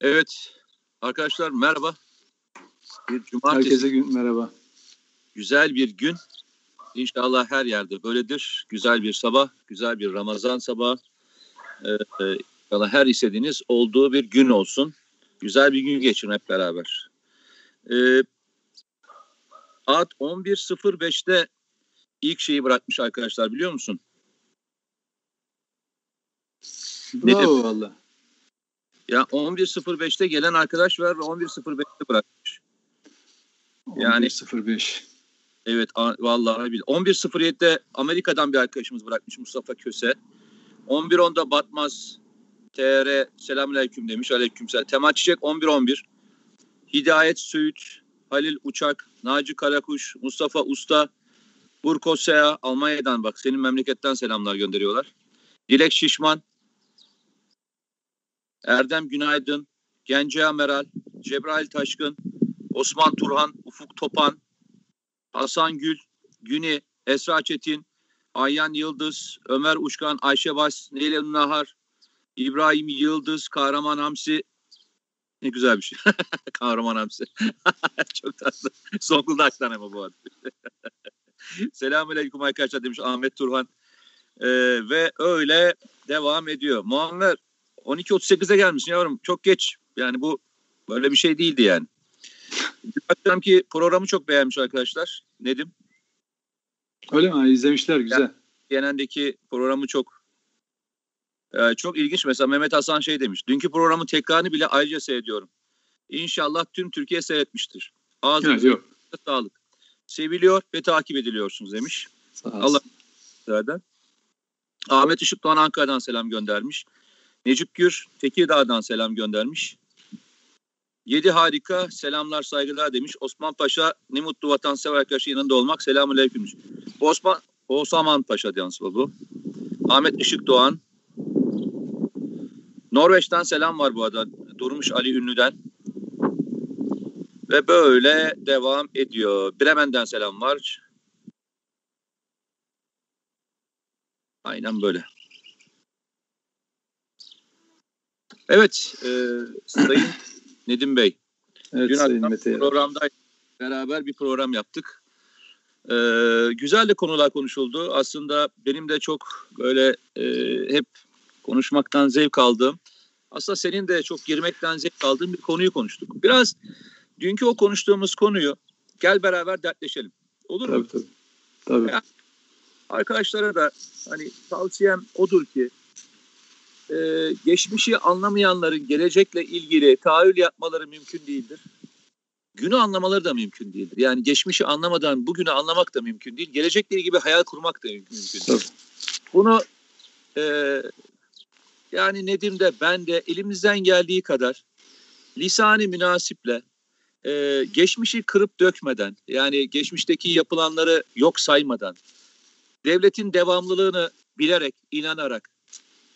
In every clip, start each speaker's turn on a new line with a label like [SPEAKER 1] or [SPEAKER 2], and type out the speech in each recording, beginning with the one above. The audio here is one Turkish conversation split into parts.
[SPEAKER 1] Evet arkadaşlar merhaba. Bir cumartesi.
[SPEAKER 2] Herkese gün merhaba.
[SPEAKER 1] Güzel bir gün. İnşallah her yerde böyledir. Güzel bir sabah, güzel bir Ramazan sabahı. Ee, e, inşallah her istediğiniz olduğu bir gün olsun. Güzel bir gün geçirin hep beraber. Ee, saat 11.05'te ilk şeyi bırakmış arkadaşlar biliyor musun?
[SPEAKER 2] Bravo valla.
[SPEAKER 1] Ya 11.05'te gelen arkadaş var ve 11.05'te bırakmış. Yani-
[SPEAKER 2] 11.05.
[SPEAKER 1] Evet vallahi bil. 11.07'de Amerika'dan bir arkadaşımız bırakmış Mustafa Köse. 11.10'da Batmaz TR selamünaleyküm demiş. Aleykümselam. Temel Çiçek 11.11. Hidayet Söğüt, Halil Uçak, Naci Karakuş, Mustafa Usta, Burko Sea Almanya'dan bak senin memleketten selamlar gönderiyorlar. Dilek Şişman, Erdem Günaydın, Gence Meral, Cebrail Taşkın, Osman Turhan, Ufuk Topan, Hasan Gül, Güni, Esra Çetin, Ayyan Yıldız, Ömer Uçkan, Ayşe Bas, Neylem Nahar, İbrahim Yıldız, Kahraman Hamsi. Ne güzel bir şey. Kahraman Hamsi. Çok tatlı. Zonguldak'tan ama bu adı. Selamünaleyküm arkadaşlar demiş Ahmet Turhan. Ee, ve öyle devam ediyor. Muammer 12.38'e gelmişsin yavrum. Çok geç. Yani bu böyle bir şey değildi yani. Bakıyorum ki programı çok beğenmiş arkadaşlar. Nedim.
[SPEAKER 2] Öyle mi? İzlemişler güzel.
[SPEAKER 1] CNN'deki programı çok e, çok ilginç. Mesela Mehmet Hasan şey demiş. Dünkü programın tekrarını bile ayrıca seyrediyorum. İnşallah tüm Türkiye seyretmiştir. Ağzınıza
[SPEAKER 2] Evet,
[SPEAKER 1] sağlık. Seviliyor ve takip ediliyorsunuz demiş.
[SPEAKER 2] Sağ.
[SPEAKER 1] Allah. Ahmet Işık Doğan Ankara'dan selam göndermiş. Necip Gür Tekirdağ'dan selam göndermiş. Yedi harika selamlar saygılar demiş. Osman Paşa ne mutlu vatansever arkadaşı yanında olmak selamun aleyküm. Osman Osman Paşa yalnız bu. Ahmet Işık Doğan. Norveç'ten selam var bu arada. Durmuş Ali Ünlü'den. Ve böyle devam ediyor. Bremen'den selam var. Aynen böyle. Evet, e, Sayın Nedim Bey.
[SPEAKER 2] Evet
[SPEAKER 1] Dün
[SPEAKER 2] Sayın Mete.
[SPEAKER 1] programda beraber bir program yaptık. E, güzel de konular konuşuldu. Aslında benim de çok böyle e, hep konuşmaktan zevk aldığım, aslında senin de çok girmekten zevk aldığın bir konuyu konuştuk. Biraz dünkü o konuştuğumuz konuyu gel beraber dertleşelim. Olur mu?
[SPEAKER 2] Tabii tabii. Tabii.
[SPEAKER 1] arkadaşlara da hani tavsiyem odur ki e, geçmişi anlamayanların gelecekle ilgili tahayyül yapmaları mümkün değildir. Günü anlamaları da mümkün değildir. Yani geçmişi anlamadan bugünü anlamak da mümkün değil. Gelecekle ilgili bir hayal kurmak da mümkün değil.
[SPEAKER 2] Tabii.
[SPEAKER 1] Bunu e, yani Nedim de ben de elimizden geldiği kadar lisanı münasiple e, geçmişi kırıp dökmeden yani geçmişteki yapılanları yok saymadan devletin devamlılığını bilerek, inanarak,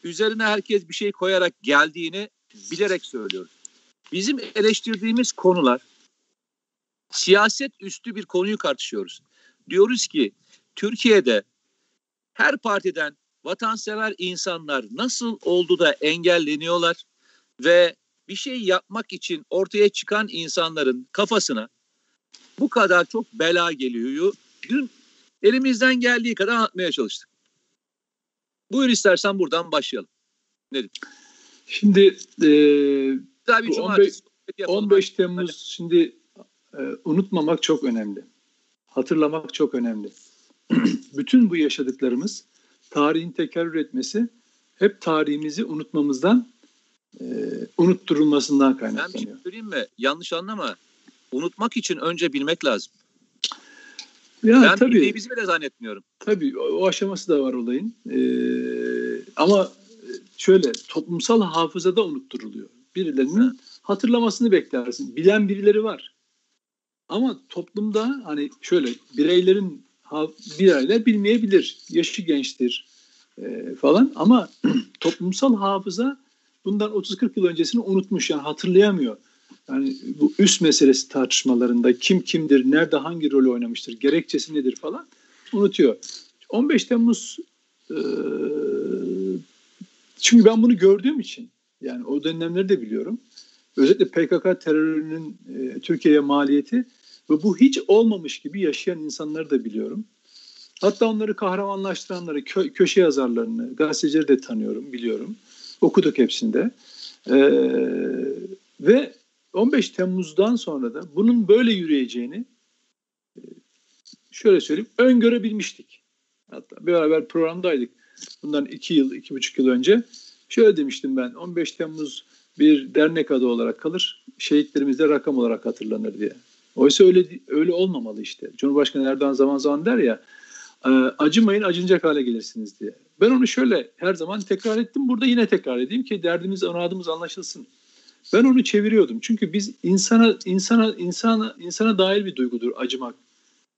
[SPEAKER 1] üzerine herkes bir şey koyarak geldiğini bilerek söylüyoruz. Bizim eleştirdiğimiz konular siyaset üstü bir konuyu tartışıyoruz. Diyoruz ki Türkiye'de her partiden vatansever insanlar nasıl oldu da engelleniyorlar ve bir şey yapmak için ortaya çıkan insanların kafasına bu kadar çok bela geliyor. Dün elimizden geldiği kadar anlatmaya çalıştık. Buyur istersen buradan başlayalım.
[SPEAKER 2] Şimdi e,
[SPEAKER 1] Güzel bir
[SPEAKER 2] Bu
[SPEAKER 1] cumartesi sohbeti yapalım.
[SPEAKER 2] 15 Temmuz şimdi e, unutmamak çok önemli. Hatırlamak çok önemli. Bütün bu yaşadıklarımız tarihin tekerrür etmesi hep tarihimizi unutmamızdan e, unutturulmasından
[SPEAKER 1] Ben bir şey
[SPEAKER 2] kaynaklanıyor.
[SPEAKER 1] söyleyeyim mi? Yanlış anlama. Unutmak için önce bilmek lazım.
[SPEAKER 2] Ya
[SPEAKER 1] ben
[SPEAKER 2] tabii.
[SPEAKER 1] bildiğimizi bile zannetmiyorum.
[SPEAKER 2] Tabii o, o aşaması da var olayın. Ee, ama şöyle toplumsal hafızada unutturuluyor. Birilerinin
[SPEAKER 1] Ha.
[SPEAKER 2] hatırlamasını beklersin. Bilen birileri var. Ama toplumda hani şöyle bireylerin bireyler bilmeyebilir. Yaşı gençtir e, falan ama toplumsal hafıza bundan 30-40 yıl öncesini unutmuş yani hatırlayamıyor. Yani bu üst meselesi tartışmalarında kim kimdir, nerede hangi rolü oynamıştır, gerekçesi nedir falan unutuyor. 15 Temmuz e, çünkü ben bunu gördüğüm için yani o dönemleri de biliyorum. özellikle PKK terörünün e, Türkiye'ye maliyeti ve bu hiç olmamış gibi yaşayan insanları da biliyorum. Hatta onları kahramanlaştıranları, kö- köşe yazarlarını, gazetecileri de tanıyorum, biliyorum. Okuduk hepsinde. Ee, ve 15 Temmuz'dan sonra da bunun böyle yürüyeceğini e, şöyle söyleyeyim, öngörebilmiştik. Hatta beraber programdaydık. Bundan iki yıl, iki buçuk yıl önce. Şöyle demiştim ben, 15 Temmuz bir dernek adı olarak kalır, şehitlerimiz de rakam olarak hatırlanır diye. Oysa öyle öyle olmamalı işte. Cumhurbaşkanı Erdoğan zaman zaman der ya, e, acımayın acınacak hale gelirsiniz diye. Ben onu şöyle her zaman tekrar ettim. Burada yine tekrar edeyim ki derdimiz, anadımız anlaşılsın. Ben onu çeviriyordum. Çünkü biz insana insana insana insana dair bir duygudur acımak.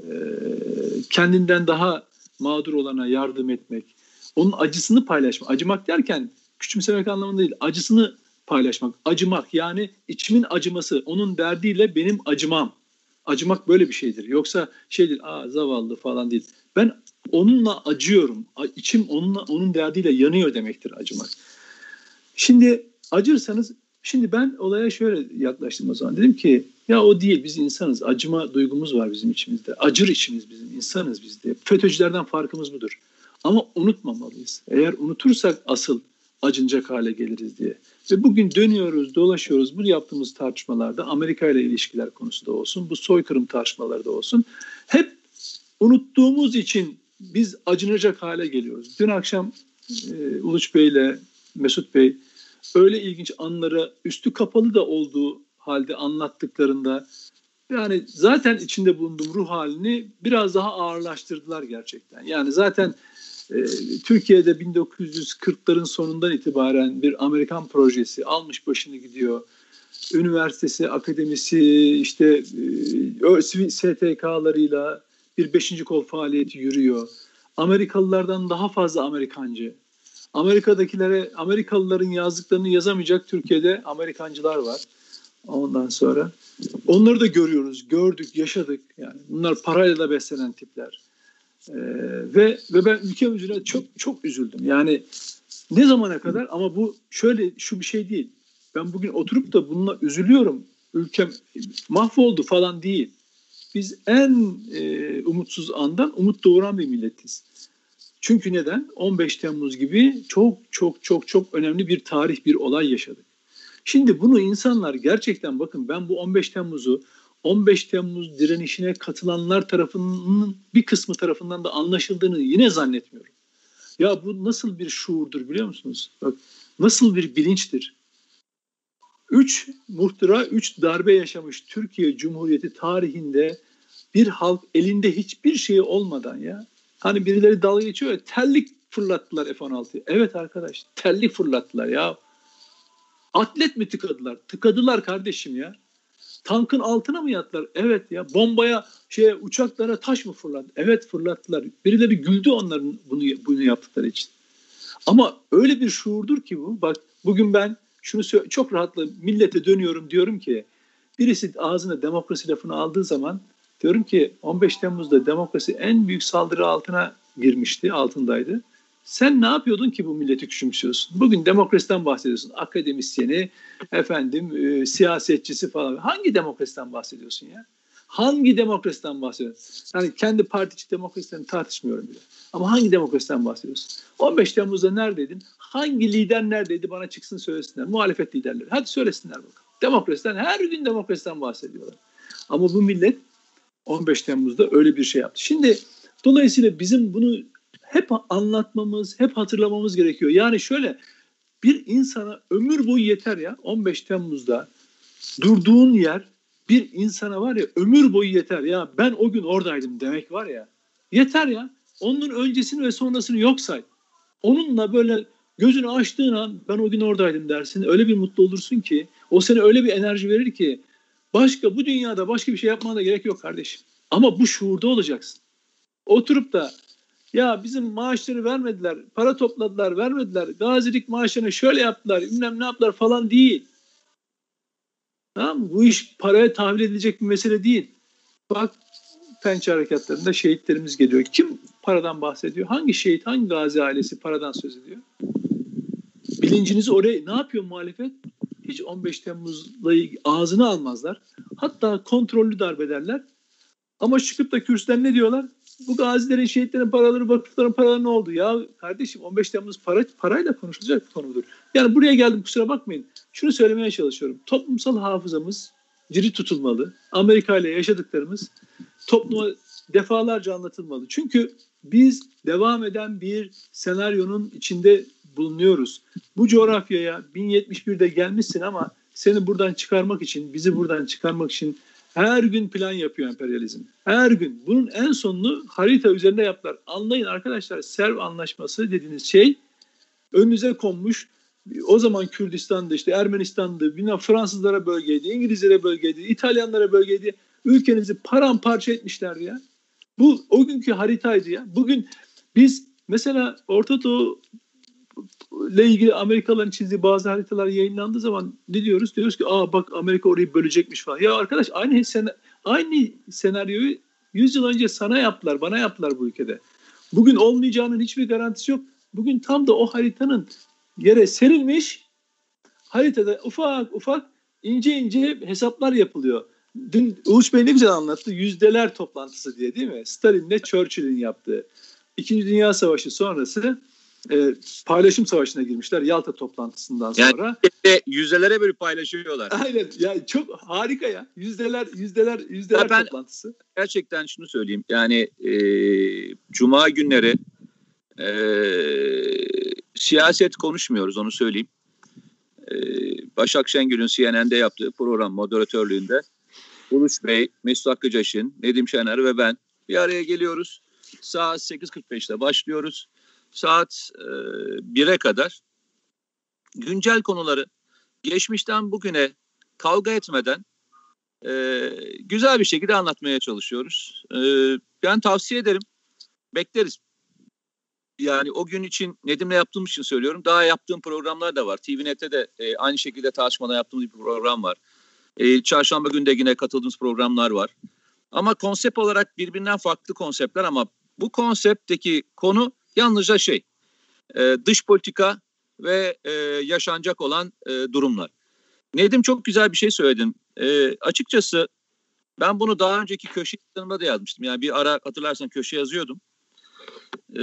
[SPEAKER 2] Ee, kendinden daha mağdur olana yardım etmek. Onun acısını paylaşmak. Acımak derken küçümsemek anlamında değil. Acısını paylaşmak. Acımak yani içimin acıması. Onun derdiyle benim acımam. Acımak böyle bir şeydir. Yoksa şey değil, aa zavallı falan değil. Ben onunla acıyorum. İçim onunla onun derdiyle yanıyor demektir acımak. Şimdi acırsanız Şimdi ben olaya şöyle yaklaştım o zaman. Dedim ki ya o değil biz insanız. Acıma duygumuz var bizim içimizde. Acır içimiz bizim insanız biz de. FETÖ'cülerden farkımız budur. Ama unutmamalıyız. Eğer unutursak asıl acınacak hale geliriz diye. Ve bugün dönüyoruz, dolaşıyoruz. Bu yaptığımız tartışmalarda Amerika ile ilişkiler konusu da olsun, bu soykırım tartışmaları da olsun. Hep unuttuğumuz için biz acınacak hale geliyoruz. Dün akşam e, Uluç Bey ile Mesut Bey öyle ilginç anları üstü kapalı da olduğu halde anlattıklarında yani zaten içinde bulunduğum ruh halini biraz daha ağırlaştırdılar gerçekten. Yani zaten e, Türkiye'de 1940'ların sonundan itibaren bir Amerikan projesi almış başını gidiyor. Üniversitesi, akademisi, işte e, STK'larıyla bir beşinci kol faaliyeti yürüyor. Amerikalılardan daha fazla Amerikancı. Amerika'dakilere, Amerikalıların yazdıklarını yazamayacak Türkiye'de Amerikancılar var. Ondan sonra onları da görüyoruz, gördük, yaşadık. Yani bunlar parayla da beslenen tipler. Ee, ve ve ben ülkem üzerine çok çok üzüldüm. Yani ne zamana kadar ama bu şöyle şu bir şey değil. Ben bugün oturup da bununla üzülüyorum. Ülkem mahvoldu falan değil. Biz en e, umutsuz andan umut doğuran bir milletiz. Çünkü neden? 15 Temmuz gibi çok çok çok çok önemli bir tarih, bir olay yaşadık. Şimdi bunu insanlar gerçekten bakın ben bu 15 Temmuz'u 15 Temmuz direnişine katılanlar tarafının bir kısmı tarafından da anlaşıldığını yine zannetmiyorum. Ya bu nasıl bir şuurdur biliyor musunuz? Bak nasıl bir bilinçtir? Üç muhtıra, üç darbe yaşamış Türkiye Cumhuriyeti tarihinde bir halk elinde hiçbir şey olmadan ya Hani birileri dalga geçiyor ya terlik fırlattılar F-16'yı. Evet arkadaş terlik fırlattılar ya. Atlet mi tıkadılar? Tıkadılar kardeşim ya. Tankın altına mı yattılar? Evet ya. Bombaya, şey uçaklara taş mı fırlattı? Evet fırlattılar. Birileri güldü onların bunu bunu yaptıkları için. Ama öyle bir şuurdur ki bu. Bak bugün ben şunu çok rahatla millete dönüyorum diyorum ki birisi ağzına demokrasi lafını aldığı zaman Diyorum ki 15 Temmuz'da demokrasi en büyük saldırı altına girmişti, altındaydı. Sen ne yapıyordun ki bu milleti küçümsüyorsun? Bugün demokrasiden bahsediyorsun. Akademisyeni, efendim, e, siyasetçisi falan. Hangi demokrasiden bahsediyorsun ya? Hangi demokrasiden bahsediyorsun? Yani kendi parti demokrasiden tartışmıyorum bile. Ama hangi demokrasiden bahsediyorsun? 15 Temmuz'da neredeydin? Hangi lider neredeydi? Bana çıksın söylesinler. Muhalefet liderleri. Hadi söylesinler bakalım. Demokrasiden her gün demokrasiden bahsediyorlar. Ama bu millet 15 Temmuz'da öyle bir şey yaptı. Şimdi dolayısıyla bizim bunu hep anlatmamız, hep hatırlamamız gerekiyor. Yani şöyle bir insana ömür boyu yeter ya 15 Temmuz'da durduğun yer bir insana var ya ömür boyu yeter ya ben o gün oradaydım demek var ya yeter ya onun öncesini ve sonrasını yok say. Onunla böyle gözünü açtığın an ben o gün oradaydım dersin. Öyle bir mutlu olursun ki o seni öyle bir enerji verir ki Başka bu dünyada başka bir şey yapmana da gerek yok kardeşim. Ama bu şuurda olacaksın. Oturup da ya bizim maaşları vermediler, para topladılar, vermediler, gazilik maaşını şöyle yaptılar, bilmem ne yaptılar falan değil. Tamam? Bu iş paraya tahvil edilecek bir mesele değil. Bak pençe harekatlarında şehitlerimiz geliyor. Kim paradan bahsediyor? Hangi şehit, hangi gazi ailesi paradan söz ediyor? Bilincinizi oraya ne yapıyor muhalefet? Hiç 15 Temmuz'la ağzını almazlar. Hatta kontrollü darbederler. Ama çıkıp da kürsüden ne diyorlar? Bu gazilerin, şehitlerin paraları, vakıfların paraları ne oldu? Ya kardeşim 15 Temmuz para, parayla konuşulacak bir konudur. Yani buraya geldim kusura bakmayın. Şunu söylemeye çalışıyorum. Toplumsal hafızamız diri tutulmalı. Amerika ile yaşadıklarımız topluma defalarca anlatılmalı. Çünkü biz devam eden bir senaryonun içinde bulunuyoruz. Bu coğrafyaya 1071'de gelmişsin ama seni buradan çıkarmak için, bizi buradan çıkarmak için her gün plan yapıyor emperyalizm. Her gün. Bunun en sonunu harita üzerinde yaptılar. Anlayın arkadaşlar Serv Anlaşması dediğiniz şey önünüze konmuş. O zaman Kürdistan'da işte Ermenistan'da, bilmem Fransızlara bölgeydi, İngilizlere bölgeydi, İtalyanlara bölgeydi. Ülkenizi paramparça etmişlerdi ya. Bu o günkü haritaydı ya. Bugün biz mesela Orta Doğu ile ilgili Amerikalıların çizdiği bazı haritalar yayınlandığı zaman ne diyoruz? Diyoruz ki aa bak Amerika orayı bölecekmiş falan. Ya arkadaş aynı sen aynı senaryoyu 100 yıl önce sana yaptılar, bana yaptılar bu ülkede. Bugün olmayacağının hiçbir garantisi yok. Bugün tam da o haritanın yere serilmiş haritada ufak ufak ince ince hesaplar yapılıyor. Dün Uluç Bey ne güzel anlattı. Yüzdeler toplantısı diye değil mi? Stalin'le Churchill'in yaptığı. İkinci Dünya Savaşı sonrası e, paylaşım savaşına girmişler Yalta toplantısından sonra.
[SPEAKER 1] Yani yüzdelere bölüp paylaşıyorlar.
[SPEAKER 2] Aynen. Yani çok harika ya. Yüzdeler yüzdeler yüzdeler ya ben toplantısı.
[SPEAKER 1] Gerçekten şunu söyleyeyim. Yani e, cuma günleri e, siyaset konuşmuyoruz onu söyleyeyim. E, Başak Şengül'ün CNN'de yaptığı program moderatörlüğünde Uluç Bey, Mesut Hakkıcaş'ın, Nedim Şener ve ben bir araya geliyoruz. Saat 8.45'te başlıyoruz saat e, 1'e kadar güncel konuları geçmişten bugüne kavga etmeden e, güzel bir şekilde anlatmaya çalışıyoruz. E, ben tavsiye ederim. Bekleriz. Yani o gün için Nedim'le yaptığım için söylüyorum. Daha yaptığım programlar da var. TVNet'te de e, aynı şekilde tartışmada yaptığımız bir program var. E, çarşamba günde yine katıldığımız programlar var. Ama konsept olarak birbirinden farklı konseptler ama bu konseptteki konu Yalnızca şey e, dış politika ve e, yaşanacak olan e, durumlar. Nedim çok güzel bir şey söyledin. E, açıkçası ben bunu daha önceki köşe yazılarımda da yazmıştım. Yani bir ara hatırlarsan köşe yazıyordum. E,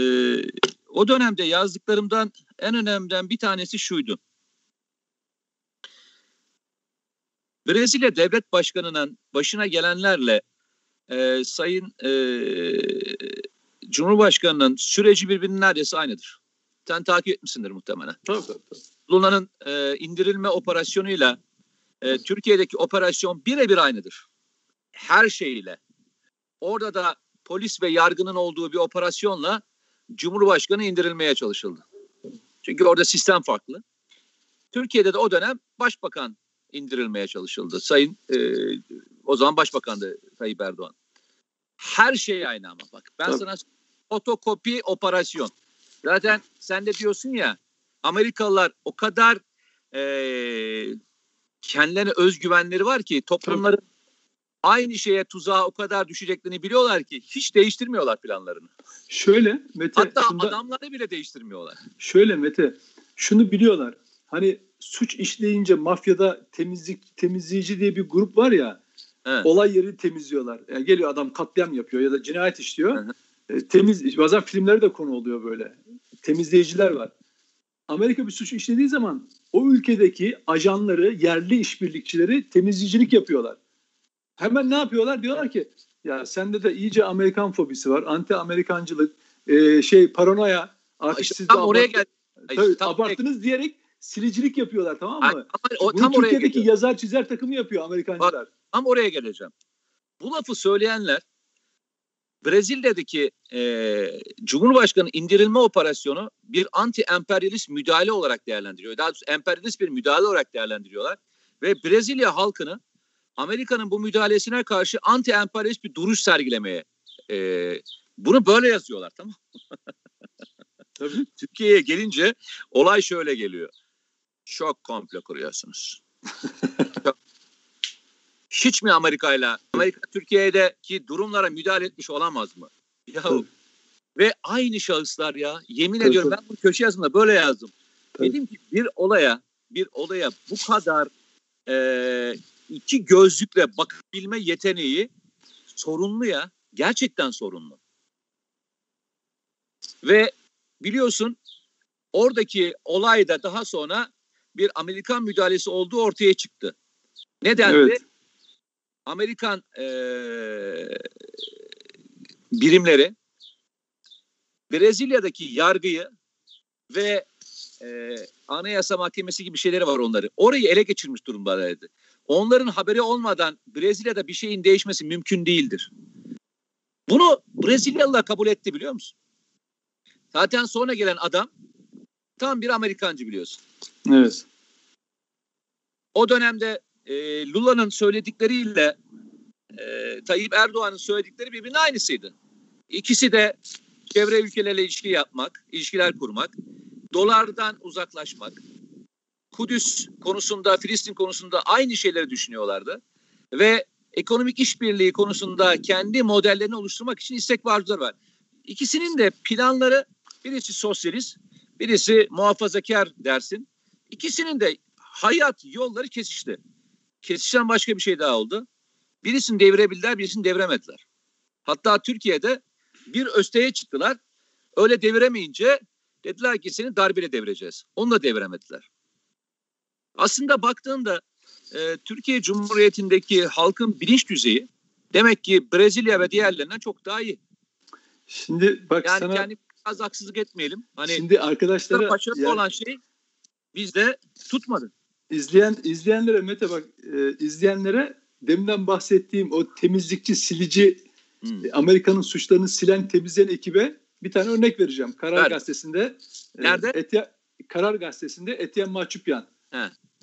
[SPEAKER 1] o dönemde yazdıklarımdan en önemliden bir tanesi şuydu. Brezilya devlet başkanının başına gelenlerle e, Sayın e, Cumhurbaşkanı'nın süreci birbirinin neredeyse aynıdır. Sen takip etmişsindir muhtemelen.
[SPEAKER 2] Tabii tabii.
[SPEAKER 1] Luna'nın e, indirilme operasyonuyla e, Türkiye'deki operasyon birebir aynıdır. Her şeyiyle. Orada da polis ve yargının olduğu bir operasyonla Cumhurbaşkanı indirilmeye çalışıldı. Çünkü orada sistem farklı. Türkiye'de de o dönem başbakan indirilmeye çalışıldı. Sayın e, o zaman başbakandı Tayyip Erdoğan. Her şey aynı ama bak. Ben Tabii. sana fotokopi operasyon. Zaten sen de diyorsun ya Amerikalılar o kadar e, kendilerine özgüvenleri var ki toplumların Tabii. aynı şeye tuzağa o kadar düşeceklerini biliyorlar ki hiç değiştirmiyorlar planlarını.
[SPEAKER 2] Şöyle Mete.
[SPEAKER 1] Hatta şunda, adamları bile değiştirmiyorlar.
[SPEAKER 2] Şöyle Mete şunu biliyorlar. Hani suç işleyince mafyada temizlik temizleyici diye bir grup var ya. Evet. Olay yerini temizliyorlar. Yani geliyor adam katliam yapıyor ya da cinayet işliyor. Hı hı. E, temiz bazen filmlerde de konu oluyor böyle. Temizleyiciler var. Amerika bir suç işlediği zaman o ülkedeki ajanları, yerli işbirlikçileri temizleyicilik yapıyorlar. Hemen ne yapıyorlar? Diyorlar ki ya sende de iyice Amerikan fobisi var. Anti Amerikancılık, e, şey paranoya, artık
[SPEAKER 1] işte, siz tam oraya gel.
[SPEAKER 2] Tabii, tam abarttınız oraya... diyerek silicilik yapıyorlar tamam mı? Ama, o, Bunu tam Türkiye'deki oraya yazar çizer takımı yapıyor Amerikancılar. Bak,
[SPEAKER 1] tam oraya geleceğim. Bu lafı söyleyenler Brezilya'daki e, Cumhurbaşkanı indirilme operasyonu bir anti-emperyalist müdahale olarak değerlendiriyor. Daha doğrusu emperyalist bir müdahale olarak değerlendiriyorlar. Ve Brezilya halkını Amerika'nın bu müdahalesine karşı anti-emperyalist bir duruş sergilemeye e, bunu böyle yazıyorlar tamam Tabii. Türkiye'ye gelince olay şöyle geliyor. Çok komplo kuruyorsunuz. Çok hiç mi Amerika'yla Amerika Türkiye'deki durumlara müdahale etmiş olamaz mı? Ya ve aynı şahıslar ya yemin Tabii. ediyorum ben bu köşe yazımda böyle yazdım. Tabii. Dedim ki bir olaya bir olaya bu kadar e, iki gözlükle bakabilme yeteneği sorunlu ya. Gerçekten sorunlu. Ve biliyorsun oradaki olayda daha sonra bir Amerikan müdahalesi olduğu ortaya çıktı. Nedendi? Evet. Amerikan e, birimleri Brezilya'daki yargıyı ve e, Anayasa Mahkemesi gibi şeyleri var onları. Orayı ele geçirmiş durumdaydı. Onların haberi olmadan Brezilya'da bir şeyin değişmesi mümkün değildir. Bunu Brezilyalılar kabul etti biliyor musun? Zaten sonra gelen adam tam bir Amerikancı biliyorsun.
[SPEAKER 2] Evet.
[SPEAKER 1] O dönemde e, Lula'nın söyledikleriyle e, Tayyip Erdoğan'ın söyledikleri birbirine aynısıydı. İkisi de çevre ülkelerle ilişki yapmak, ilişkiler kurmak, dolardan uzaklaşmak, Kudüs konusunda, Filistin konusunda aynı şeyleri düşünüyorlardı. Ve ekonomik işbirliği konusunda kendi modellerini oluşturmak için istek vardılar var. İkisinin de planları birisi sosyalist, birisi muhafazakar dersin. İkisinin de hayat yolları kesişti. Kesişen başka bir şey daha oldu. Birisini devirebildiler, birisini deviremediler. Hatta Türkiye'de bir östeye çıktılar. Öyle deviremeyince dediler ki seni darbeyle devireceğiz. Onu da deviremediler. Aslında baktığında e, Türkiye Cumhuriyeti'ndeki halkın bilinç düzeyi demek ki Brezilya ve diğerlerinden çok daha iyi.
[SPEAKER 2] Şimdi bak
[SPEAKER 1] yani
[SPEAKER 2] sana...
[SPEAKER 1] Yani biraz haksızlık etmeyelim. Hani
[SPEAKER 2] Şimdi arkadaşlara...
[SPEAKER 1] Başarılı yani, olan şey bizde tutmadı.
[SPEAKER 2] İzleyen, izleyenlere Mete bak e, izleyenlere deminden bahsettiğim o temizlikçi, silici hmm. E, Amerika'nın suçlarını silen, temizleyen ekibe bir tane örnek vereceğim. Karar Ver. Gazetesi'nde.
[SPEAKER 1] E, Nerede? E,
[SPEAKER 2] Etye, Karar Gazetesi'nde Etienne Mahçupyan. He.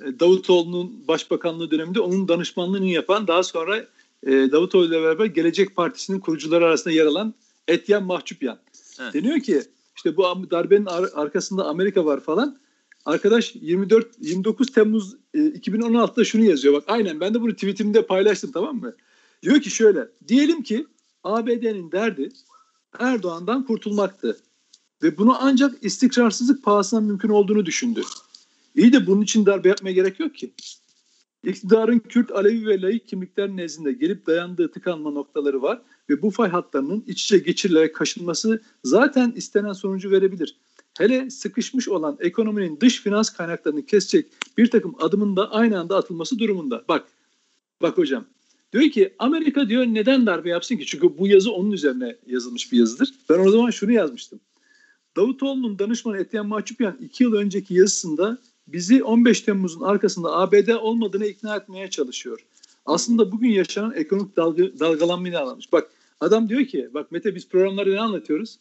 [SPEAKER 2] E, Davutoğlu'nun başbakanlığı döneminde onun danışmanlığını yapan daha sonra e, Davutoğlu ile beraber Gelecek Partisi'nin kurucuları arasında yer alan Etienne Mahçupyan. He. Deniyor ki işte bu darbenin ar- arkasında Amerika var falan. Arkadaş 24 29 Temmuz e, 2016'da şunu yazıyor. Bak aynen ben de bunu tweetimde paylaştım tamam mı? Diyor ki şöyle. Diyelim ki ABD'nin derdi Erdoğan'dan kurtulmaktı. Ve bunu ancak istikrarsızlık pahasına mümkün olduğunu düşündü. İyi de bunun için darbe yapmaya gerek yok ki. İktidarın Kürt, Alevi ve laik kimlikler nezdinde gelip dayandığı tıkanma noktaları var ve bu fay hatlarının iç içe geçirilerek kaşınması zaten istenen sonucu verebilir. Hele sıkışmış olan ekonominin dış finans kaynaklarını kesecek bir takım adımın da aynı anda atılması durumunda. Bak, bak hocam. Diyor ki Amerika diyor neden darbe yapsın ki? Çünkü bu yazı onun üzerine yazılmış bir yazıdır. Ben o zaman şunu yazmıştım. Davutoğlu'nun danışmanı Etiyen Mahçupyan iki yıl önceki yazısında bizi 15 Temmuz'un arkasında ABD olmadığını ikna etmeye çalışıyor. Aslında bugün yaşanan ekonomik dalga, dalgalanmayı anlatmış. Bak adam diyor ki bak Mete biz programlarda ne anlatıyoruz?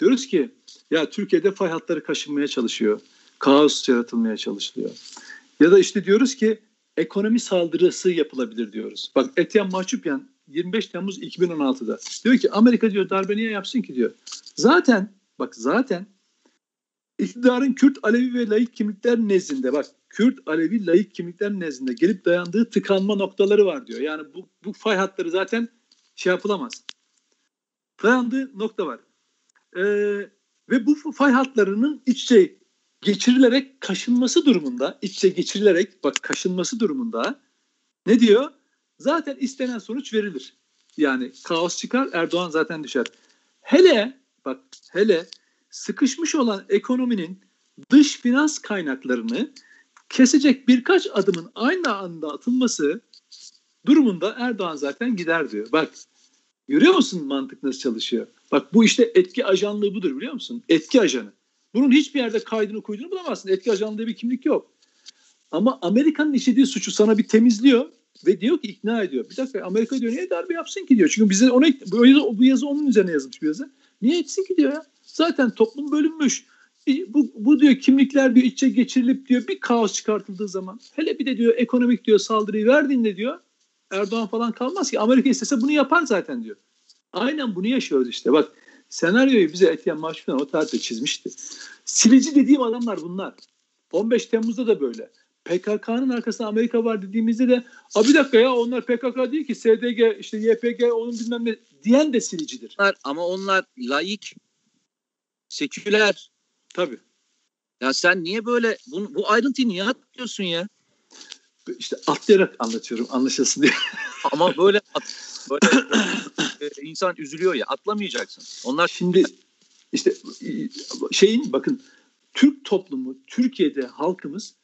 [SPEAKER 2] Diyoruz ki ya Türkiye'de fay hatları kaşınmaya çalışıyor. Kaos yaratılmaya çalışılıyor. Ya da işte diyoruz ki ekonomi saldırısı yapılabilir diyoruz. Bak Etiyen Mahçupyan 25 Temmuz 2016'da diyor ki Amerika diyor darbe niye yapsın ki diyor. Zaten bak zaten iktidarın Kürt, Alevi ve laik kimlikler nezdinde bak Kürt, Alevi, laik kimlikler nezdinde gelip dayandığı tıkanma noktaları var diyor. Yani bu, bu fay hatları zaten şey yapılamaz. Dayandığı nokta var. Ee, ve bu fay hatlarının iç içe geçirilerek kaşınması durumunda, iç içe geçirilerek bak kaşınması durumunda ne diyor? Zaten istenen sonuç verilir. Yani kaos çıkar, Erdoğan zaten düşer. Hele bak hele sıkışmış olan ekonominin dış finans kaynaklarını kesecek birkaç adımın aynı anda atılması durumunda Erdoğan zaten gider diyor. Bak görüyor musun mantık nasıl çalışıyor? Bak bu işte etki ajanlığı budur biliyor musun? Etki ajanı. Bunun hiçbir yerde kaydını kuyduğunu bulamazsın. Etki ajanlığı bir kimlik yok. Ama Amerika'nın işlediği suçu sana bir temizliyor ve diyor ki ikna ediyor. Bir dakika Amerika diyor niye darbe yapsın ki diyor. Çünkü bize ona bu yazı, bu yazı onun üzerine yazılmış bir yazı. Niye etsin ki diyor ya. Zaten toplum bölünmüş. Bu, bu diyor kimlikler diyor içe geçirilip diyor bir kaos çıkartıldığı zaman hele bir de diyor ekonomik diyor saldırıyı verdiğinde diyor Erdoğan falan kalmaz ki Amerika istese bunu yapar zaten diyor. Aynen bunu yaşıyoruz işte. Bak senaryoyu bize Etiyen Mahşu'dan o tarihte çizmişti. Silici dediğim adamlar bunlar. 15 Temmuz'da da böyle. PKK'nın arkasında Amerika var dediğimizde de a bir dakika ya onlar PKK değil ki SDG işte YPG onun bilmem ne diyen de silicidir.
[SPEAKER 1] Ama onlar laik, seküler.
[SPEAKER 2] Tabii.
[SPEAKER 1] Ya sen niye böyle bu, bu ayrıntıyı niye atlıyorsun ya?
[SPEAKER 2] İşte atlayarak anlatıyorum anlaşılsın diye.
[SPEAKER 1] Ama böyle at, böyle e, insan üzülüyor ya atlamayacaksın. Onlar
[SPEAKER 2] Şimdi işte şeyin bakın Türk toplumu, Türkiye'de halkımız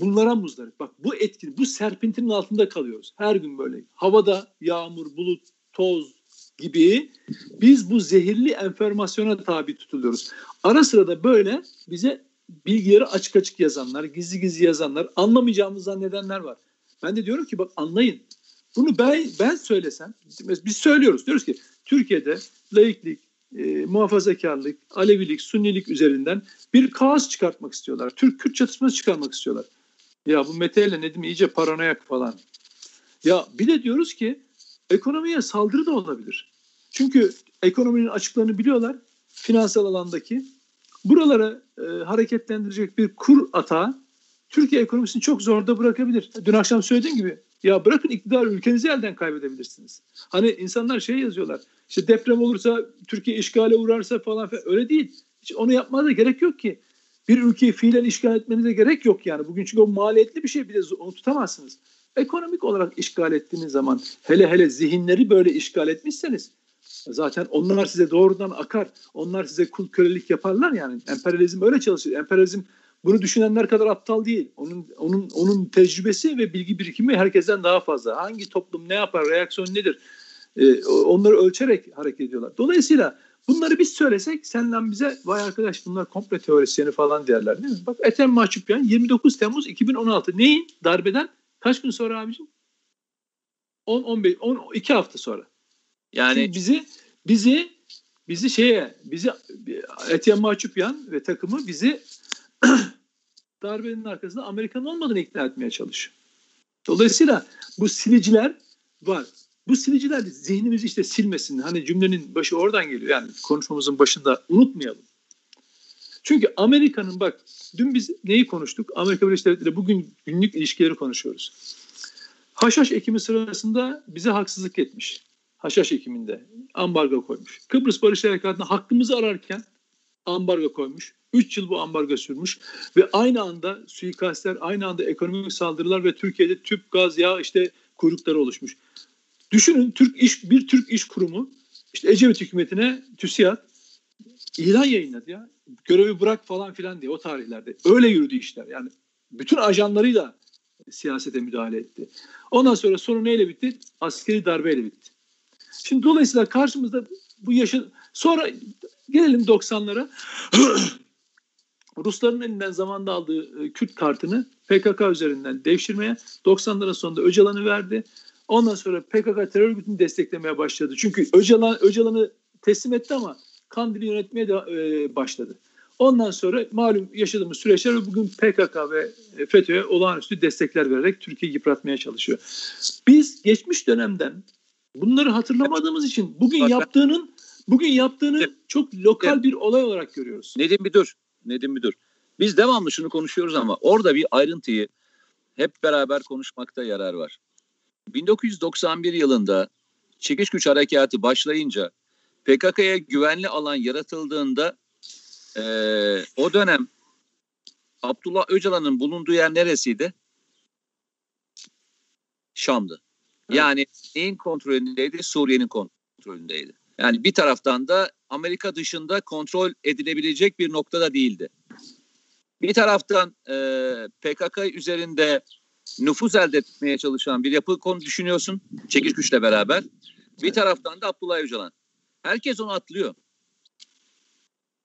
[SPEAKER 2] bunlara muzdarip. Bak bu etki, bu serpintinin altında kalıyoruz. Her gün böyle havada yağmur, bulut, toz gibi biz bu zehirli enformasyona tabi tutuluyoruz. Ara sıra da böyle bize bilgileri açık açık yazanlar, gizli gizli yazanlar, anlamayacağımız zannedenler var. Ben de diyorum ki bak anlayın. Bunu ben ben söylesem, biz söylüyoruz. Diyoruz ki Türkiye'de laiklik, e, muhafazakarlık, Alevilik, Sunnilik üzerinden bir kaos çıkartmak istiyorlar. Türk-Kürt çatışması çıkarmak istiyorlar. Ya bu Mete ile Nedim iyice paranoyak falan. Ya bir de diyoruz ki ekonomiye saldırı da olabilir. Çünkü ekonominin açıklarını biliyorlar. Finansal alandaki. Buralara e, hareketlendirecek bir kur atağı Türkiye ekonomisini çok zorda bırakabilir. Dün akşam söylediğim gibi ya bırakın iktidar ülkenizi elden kaybedebilirsiniz. Hani insanlar şey yazıyorlar. İşte deprem olursa Türkiye işgale uğrarsa falan falan öyle değil. Hiç onu yapmaya da gerek yok ki. Bir ülkeyi fiilen işgal etmenize gerek yok yani. Bugün çünkü o maliyetli bir şey bir de onu tutamazsınız. Ekonomik olarak işgal ettiğiniz zaman hele hele zihinleri böyle işgal etmişseniz zaten onlar size doğrudan akar. Onlar size kul kölelik yaparlar yani. Emperyalizm öyle çalışır. Emperyalizm bunu düşünenler kadar aptal değil. Onun onun onun tecrübesi ve bilgi birikimi herkesten daha fazla. Hangi toplum ne yapar, reaksiyon nedir? Ee, onları ölçerek hareket ediyorlar. Dolayısıyla bunları biz söylesek senden bize vay arkadaş bunlar komple teorisyeni falan derler değil mi? Bak Ethem Mahçupyan 29 Temmuz 2016 neyin? Darbeden kaç gün sonra abicim? 10 15 10 2 hafta sonra. Yani Şimdi bizi bizi bizi şeye bizi Ethem Mahçupyan ve takımı bizi darbenin arkasında Amerikan olmadığını ikna etmeye çalışıyor. Dolayısıyla bu siliciler var. Bu siliciler zihnimizi işte silmesin. Hani cümlenin başı oradan geliyor. Yani konuşmamızın başında unutmayalım. Çünkü Amerika'nın bak dün biz neyi konuştuk? Amerika Birleşik Devletleri bugün günlük ilişkileri konuşuyoruz. Haşhaş ekimi sırasında bize haksızlık etmiş. Haşhaş ekiminde ambargo koymuş. Kıbrıs Barış Harekatı'nda hakkımızı ararken ambargo koymuş. 3 yıl bu ambargo sürmüş ve aynı anda suikastler, aynı anda ekonomik saldırılar ve Türkiye'de tüp, gaz, yağ işte kuyrukları oluşmuş. Düşünün Türk iş bir Türk iş kurumu işte Ecevit hükümetine TÜSİAD ilan yayınladı ya. Görevi bırak falan filan diye o tarihlerde. Öyle yürüdü işler. Yani bütün ajanlarıyla siyasete müdahale etti. Ondan sonra sonu neyle bitti? Askeri darbeyle bitti. Şimdi dolayısıyla karşımızda bu yaşın sonra gelelim 90'lara. Rusların elinden zamanda aldığı e, Kürt kartını PKK üzerinden devşirmeye 90'ların sonunda Öcalan'ı verdi. Ondan sonra PKK terör örgütünü desteklemeye başladı. Çünkü Öcalan Öcalan'ı teslim etti ama Kandil'i yönetmeye de e, başladı. Ondan sonra malum yaşadığımız süreçler bugün PKK ve FETÖ'ye olağanüstü destekler vererek Türkiye'yi yıpratmaya çalışıyor. Biz geçmiş dönemden bunları hatırlamadığımız için bugün yaptığının bugün yaptığını çok lokal bir olay olarak görüyoruz.
[SPEAKER 1] Nedim bir dur. Nedim bir dur. Biz devamlı şunu konuşuyoruz ama orada bir ayrıntıyı hep beraber konuşmakta yarar var. 1991 yılında çekiş güç harekatı başlayınca PKK'ya güvenli alan yaratıldığında e, o dönem Abdullah Öcalan'ın bulunduğu yer neresiydi? Şam'dı. Yani neyin kontrolündeydi? Suriye'nin kontrolündeydi. Yani bir taraftan da Amerika dışında kontrol edilebilecek bir noktada değildi. Bir taraftan e, PKK üzerinde nüfuz elde etmeye çalışan bir yapı konu düşünüyorsun çekiş güçle beraber. Bir taraftan da Abdullah Öcalan. Herkes onu atlıyor.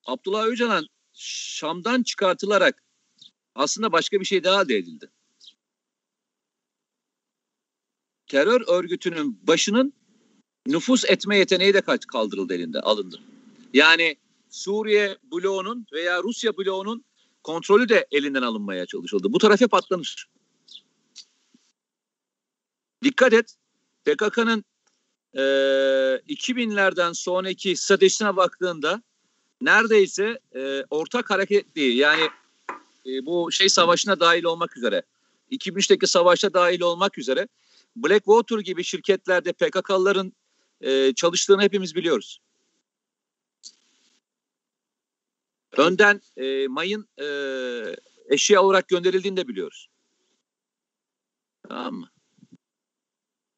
[SPEAKER 1] Abdullah Öcalan Şam'dan çıkartılarak aslında başka bir şey daha elde edildi. Terör örgütünün başının nüfus etme yeteneği de kaldırıldı elinde, alındı. Yani Suriye bloğunun veya Rusya bloğunun kontrolü de elinden alınmaya çalışıldı. Bu taraf hep atlanır. Dikkat et PKK'nın e, 2000'lerden sonraki stratejisine baktığında neredeyse e, ortak hareketliği yani e, bu şey savaşına dahil olmak üzere 2003'teki savaşta dahil olmak üzere Blackwater gibi şirketlerde PKK'lıların e, çalıştığını hepimiz biliyoruz. önden e, mayın e, eşya olarak gönderildiğini de biliyoruz. Tamam mı?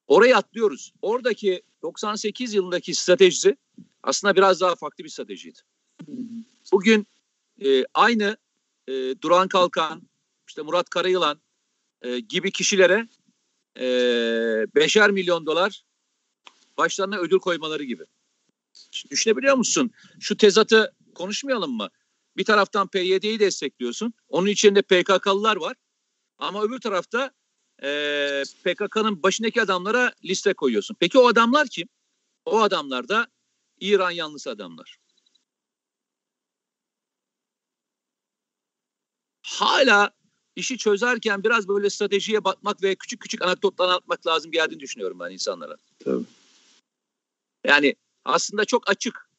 [SPEAKER 1] Orayı atlıyoruz. Oradaki 98 yılındaki stratejisi aslında biraz daha farklı bir stratejiydi. Bugün e, aynı e, Duran Kalkan, işte Murat Karayılan e, gibi kişilere e, beşer milyon dolar başlarına ödül koymaları gibi. Şimdi düşünebiliyor musun? Şu tezatı konuşmayalım mı? Bir taraftan PYD'yi destekliyorsun. Onun içinde PKK'lılar var. Ama öbür tarafta e, PKK'nın başındaki adamlara liste koyuyorsun. Peki o adamlar kim? O adamlar da İran yanlısı adamlar. Hala işi çözerken biraz böyle stratejiye bakmak ve küçük küçük anekdotlar anlatmak lazım geldiğini düşünüyorum ben insanlara.
[SPEAKER 2] Tabii.
[SPEAKER 1] Yani aslında çok açık.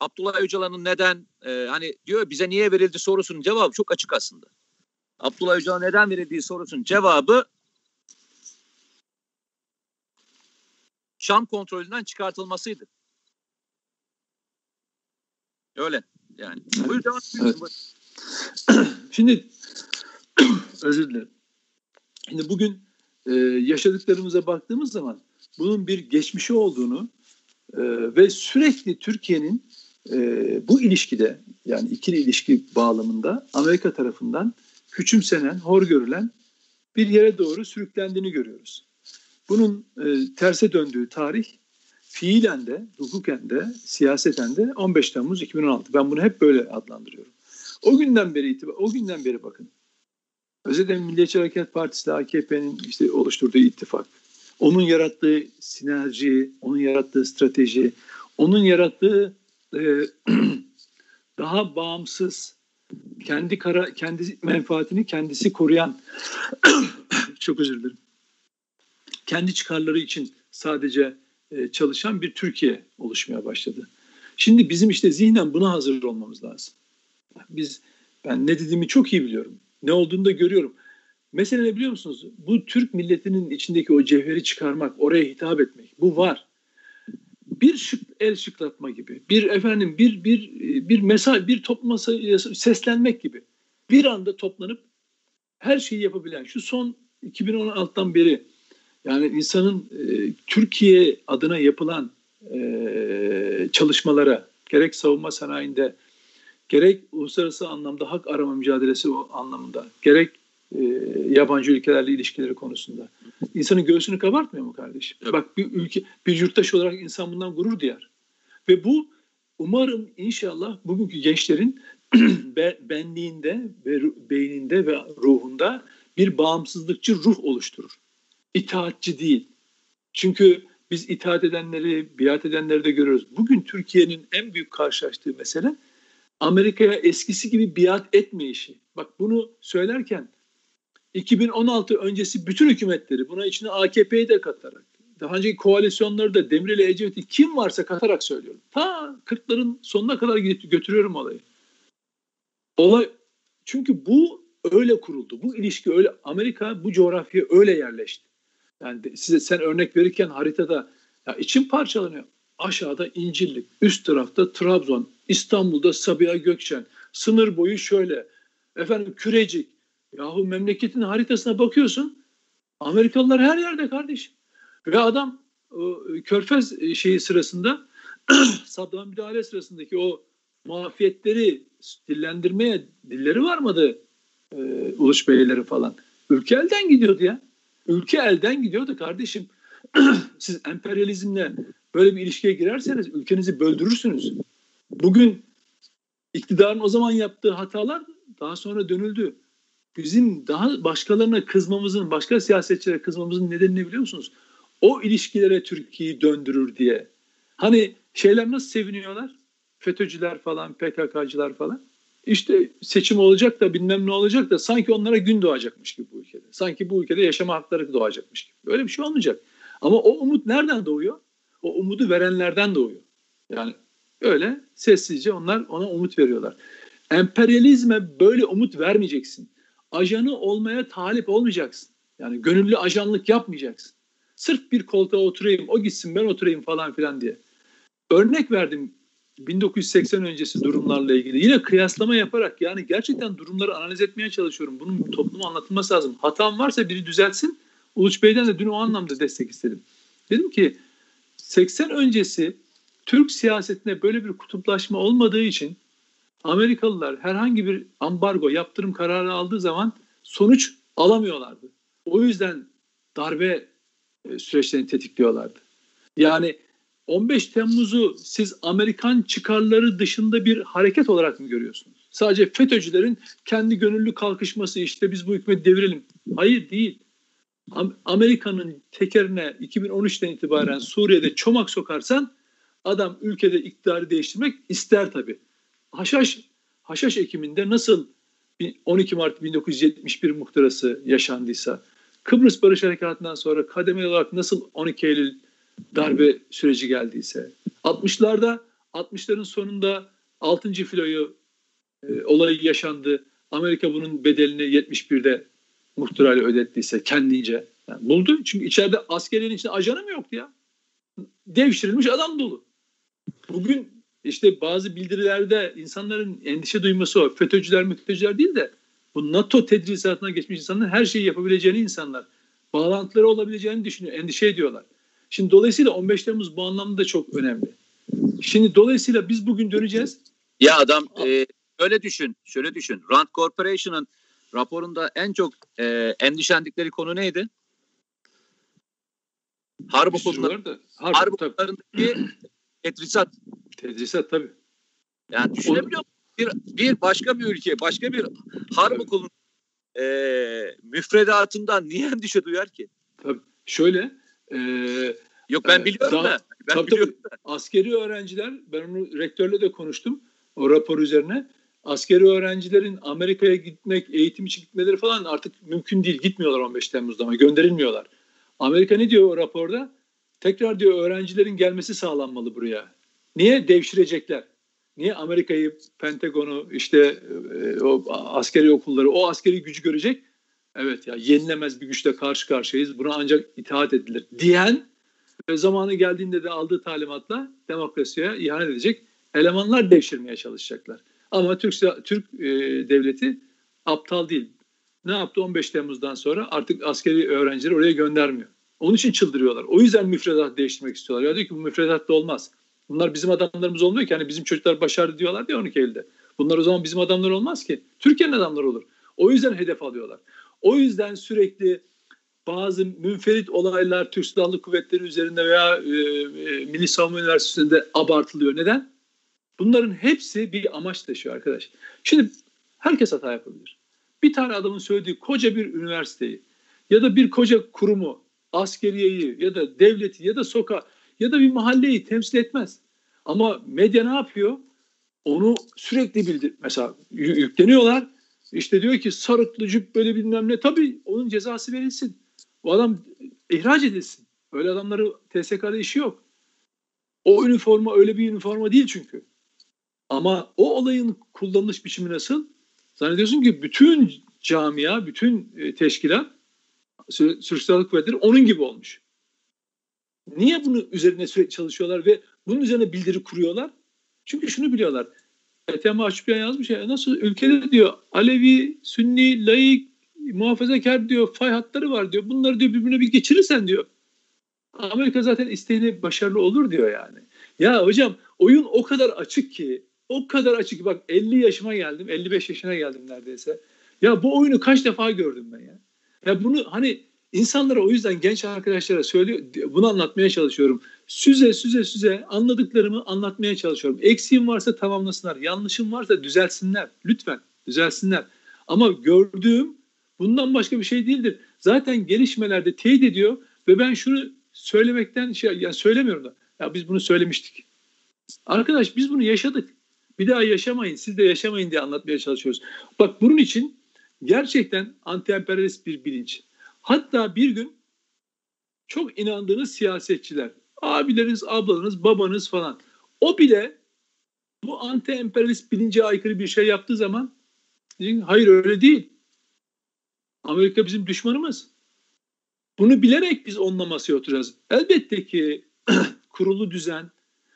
[SPEAKER 1] Abdullah Öcalan'ın neden e, hani diyor bize niye verildi sorusunun cevabı çok açık aslında. Abdullah Öcalan neden verildiği sorusunun cevabı Şam kontrolünden çıkartılmasıydı. Öyle yani. Buyur devam
[SPEAKER 2] evet. Şimdi özür dilerim. Şimdi bugün e, yaşadıklarımıza baktığımız zaman bunun bir geçmişi olduğunu e, ve sürekli Türkiye'nin e, bu ilişkide yani ikili ilişki bağlamında Amerika tarafından küçümsenen, hor görülen bir yere doğru sürüklendiğini görüyoruz. Bunun e, terse döndüğü tarih fiilen de, hukuken de, siyaseten de 15 Temmuz 2016. Ben bunu hep böyle adlandırıyorum. O günden beri itibar, o günden beri bakın. Özellikle Milliyetçi Hareket Partisi ile AKP'nin işte oluşturduğu ittifak, onun yarattığı sinerji, onun yarattığı strateji, onun yarattığı e, daha bağımsız, kendi kara, kendi menfaatini kendisi koruyan, çok özür dilerim, kendi çıkarları için sadece e, çalışan bir Türkiye oluşmaya başladı. Şimdi bizim işte zihnen buna hazır olmamız lazım. Biz ben ne dediğimi çok iyi biliyorum. Ne olduğunu da görüyorum. Mesela ne biliyor musunuz? Bu Türk milletinin içindeki o cevheri çıkarmak, oraya hitap etmek. Bu var. Bir şık, el şıklatma gibi. Bir efendim bir bir bir mesaj, bir topluma seslenmek gibi. Bir anda toplanıp her şeyi yapabilen şu son 2016'dan beri yani insanın e, Türkiye adına yapılan e, çalışmalara gerek savunma sanayinde gerek uluslararası anlamda hak arama mücadelesi anlamında gerek e, yabancı ülkelerle ilişkileri konusunda insanın göğsünü kabartmıyor mu kardeşim? Evet. Bak bir ülke bir yurttaş olarak insan bundan gurur duyar. Ve bu umarım inşallah bugünkü gençlerin benliğinde ve beyninde ve ruhunda bir bağımsızlıkçı ruh oluşturur itaatçi değil. Çünkü biz itaat edenleri, biat edenleri de görüyoruz. Bugün Türkiye'nin en büyük karşılaştığı mesele Amerika'ya eskisi gibi biat etmeyişi. Bak bunu söylerken 2016 öncesi bütün hükümetleri buna içine AKP'yi de katarak daha önceki koalisyonları da Demirel Ecevit'i kim varsa katarak söylüyorum. Ta 40'ların sonuna kadar götürüyorum olayı. Olay çünkü bu öyle kuruldu. Bu ilişki öyle Amerika bu coğrafyaya öyle yerleşti. Yani size sen örnek verirken haritada ya içim parçalanıyor. Aşağıda İncirlik, üst tarafta Trabzon, İstanbul'da Sabiha Gökçen, sınır boyu şöyle. Efendim Kürecik. Yahu memleketin haritasına bakıyorsun. Amerikalılar her yerde kardeş. Ve adam Körfez şeyi sırasında Saddam müdahale sırasındaki o muafiyetleri dillendirmeye dilleri varmadı e, Uluç Beyleri falan. Ülke elden gidiyordu ya. Ülke elden gidiyordu kardeşim. Siz emperyalizmle böyle bir ilişkiye girerseniz ülkenizi böldürürsünüz. Bugün iktidarın o zaman yaptığı hatalar daha sonra dönüldü. Bizim daha başkalarına kızmamızın, başka siyasetçilere kızmamızın nedenini biliyor musunuz? O ilişkilere Türkiye'yi döndürür diye. Hani şeyler nasıl seviniyorlar? FETÖ'cüler falan, PKK'cılar falan. İşte seçim olacak da bilmem ne olacak da sanki onlara gün doğacakmış gibi bu ülkede. Sanki bu ülkede yaşama hakları doğacakmış gibi. Böyle bir şey olmayacak. Ama o umut nereden doğuyor? O umudu verenlerden doğuyor. Yani öyle sessizce onlar ona umut veriyorlar. Emperyalizme böyle umut vermeyeceksin. Ajanı olmaya talip olmayacaksın. Yani gönüllü ajanlık yapmayacaksın. Sırf bir koltuğa oturayım, o gitsin ben oturayım falan filan diye. Örnek verdim 1980 öncesi durumlarla ilgili yine kıyaslama yaparak yani gerçekten durumları analiz etmeye çalışıyorum. Bunun topluma anlatılması lazım. Hatam varsa biri düzeltsin. Uluç Bey'den de dün o anlamda destek istedim. Dedim ki 80 öncesi Türk siyasetinde böyle bir kutuplaşma olmadığı için Amerikalılar herhangi bir ambargo, yaptırım kararı aldığı zaman sonuç alamıyorlardı. O yüzden darbe e, süreçlerini tetikliyorlardı. Yani 15 Temmuz'u siz Amerikan çıkarları dışında bir hareket olarak mı görüyorsunuz? Sadece FETÖ'cülerin kendi gönüllü kalkışması işte biz bu hükümeti devirelim. Hayır değil. Amerika'nın tekerine 2013'ten itibaren Suriye'de çomak sokarsan adam ülkede iktidarı değiştirmek ister tabii. Haşhaş, Haşhaş Ekim'inde nasıl 12 Mart 1971 muhtırası yaşandıysa, Kıbrıs Barış Harekatı'ndan sonra kademeli olarak nasıl 12 Eylül darbe süreci geldiyse, 60'larda 60'ların sonunda 6. filoyu e, olayı yaşandı. Amerika bunun bedelini 71'de muhtırayla ödettiyse kendince. Yani buldu. Çünkü içeride askerlerin içinde ajanı mı yoktu ya? Devşirilmiş adam dolu. Bugün işte bazı bildirilerde insanların endişe duyması o. FETÖ'cüler, müfteciler değil de bu NATO tedrisatına geçmiş insanların her şeyi yapabileceğini insanlar, bağlantıları olabileceğini düşünüyor, endişe ediyorlar. Şimdi dolayısıyla 15 Temmuz bu anlamda çok önemli. Şimdi dolayısıyla biz bugün döneceğiz.
[SPEAKER 1] Ya adam e, öyle düşün, şöyle düşün. Rand Corporation'ın raporunda en çok e, endişelendikleri konu neydi? Harp okulları, harp, okullarındaki tedrisat.
[SPEAKER 2] Tedrisat tabii.
[SPEAKER 1] Yani düşünebiliyor musun? Bir, bir başka bir ülke, başka bir harp okulunun e, müfredatından niye endişe duyar ki?
[SPEAKER 2] Tabii. Şöyle e,
[SPEAKER 1] Yok ben biliyorum daha, da. Ben
[SPEAKER 2] tabii, biliyorum tabii, da. Askeri öğrenciler, ben onu rektörle de konuştum o rapor üzerine. Askeri öğrencilerin Amerika'ya gitmek, eğitim için gitmeleri falan artık mümkün değil. Gitmiyorlar 15 Temmuz'da ama gönderilmiyorlar. Amerika ne diyor o raporda? Tekrar diyor öğrencilerin gelmesi sağlanmalı buraya. Niye? Devşirecekler. Niye Amerika'yı, Pentagon'u, işte e, o askeri okulları, o askeri gücü görecek? Evet ya yenilemez bir güçle karşı karşıyayız. Buna ancak itaat edilir diyen ve zamanı geldiğinde de aldığı talimatla demokrasiye ihanet edecek elemanlar devşirmeye çalışacaklar. Ama Türk Türk e, devleti aptal değil. Ne yaptı 15 Temmuz'dan sonra artık askeri öğrencileri oraya göndermiyor. Onun için çıldırıyorlar. O yüzden müfredat değiştirmek istiyorlar. Ya diyor ki bu müfredat da olmaz. Bunlar bizim adamlarımız olmuyor ki. Hani bizim çocuklar başardı diyorlar diye 12 Eylül'de. Bunlar o zaman bizim adamlar olmaz ki. Türkiye'nin adamları olur. O yüzden hedef alıyorlar. O yüzden sürekli bazı münferit olaylar Türk Silahlı Kuvvetleri üzerinde veya e, e, Milli Savunma Üniversitesi'nde abartılıyor. Neden? Bunların hepsi bir amaç taşıyor arkadaş. Şimdi herkes hata yapabilir. Bir tane adamın söylediği koca bir üniversiteyi ya da bir koca kurumu, askeriyeyi ya da devleti ya da sokağı ya da bir mahalleyi temsil etmez. Ama medya ne yapıyor? Onu sürekli bildir. Mesela yükleniyorlar. İşte diyor ki sarıklı cübbeli bilmem ne. Tabii onun cezası verilsin. O adam ihraç edilsin. Öyle adamları TSK'da işi yok. O üniforma öyle bir üniforma değil çünkü. Ama o olayın kullanılış biçimi nasıl? Zannediyorsun ki bütün camia, bütün e, teşkilat Türk Silahlı Kuvvetleri onun gibi olmuş. Niye bunu üzerine sürekli çalışıyorlar ve bunun üzerine bildiri kuruyorlar? Çünkü şunu biliyorlar. Ethem Açbiyan yazmış ya nasıl ülkede diyor Alevi, Sünni, laik, muhafazakar diyor fay hatları var diyor. Bunları diyor birbirine bir geçirirsen diyor. Amerika zaten isteğine başarılı olur diyor yani. Ya hocam oyun o kadar açık ki o kadar açık bak 50 yaşıma geldim 55 yaşına geldim neredeyse. Ya bu oyunu kaç defa gördüm ben ya. Ya bunu hani insanlara o yüzden genç arkadaşlara söylüyor bunu anlatmaya çalışıyorum. Süze süze süze anladıklarımı anlatmaya çalışıyorum. Eksiğim varsa tamamlasınlar. Yanlışım varsa düzelsinler. Lütfen düzelsinler. Ama gördüğüm bundan başka bir şey değildir. Zaten gelişmelerde teyit ediyor ve ben şunu söylemekten şey yani söylemiyorum da ya biz bunu söylemiştik. Arkadaş biz bunu yaşadık. Bir daha yaşamayın, siz de yaşamayın diye anlatmaya çalışıyoruz. Bak bunun için gerçekten anti-emperyalist bir bilinç. Hatta bir gün çok inandığınız siyasetçiler, abileriniz, ablanız, babanız falan o bile bu anti-emperyalist bilince aykırı bir şey yaptığı zaman hayır öyle değil. Amerika bizim düşmanımız. Bunu bilerek biz onunla masaya oturacağız. Elbette ki kurulu düzen,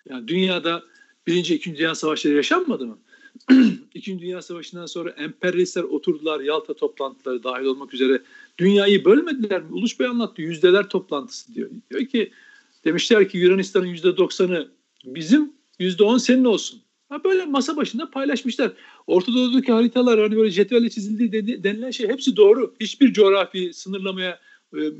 [SPEAKER 2] yani dünyada Birinci, ikinci Dünya Savaşları yaşanmadı mı? İkinci Dünya Savaşı'ndan sonra emperyalistler oturdular Yalta toplantıları dahil olmak üzere. Dünyayı bölmediler mi? Uluç Bey anlattı. Yüzdeler toplantısı diyor. Diyor ki demişler ki Yunanistan'ın yüzde doksanı bizim yüzde on senin olsun. Ha böyle masa başında paylaşmışlar. Orta Doğu'daki haritalar hani böyle cetvelle çizildiği denilen şey hepsi doğru. Hiçbir coğrafi sınırlamaya